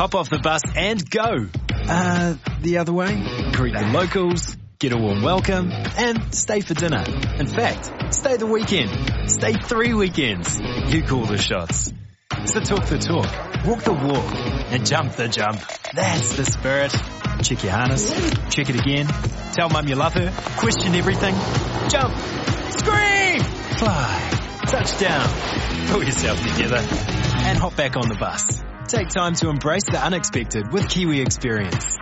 Hop off the bus and go. Uh, the other way? Greet the locals, get a warm welcome, and stay for dinner. In fact, stay the weekend. Stay three weekends. You call the shots. So talk the talk, walk the walk, and jump the jump. That's the spirit. Check your harness, check it again, tell mum you love her, question everything, jump, scream, fly, touchdown, pull yourself together, and hop back on the bus. Take time to embrace the unexpected with Kiwi Experience.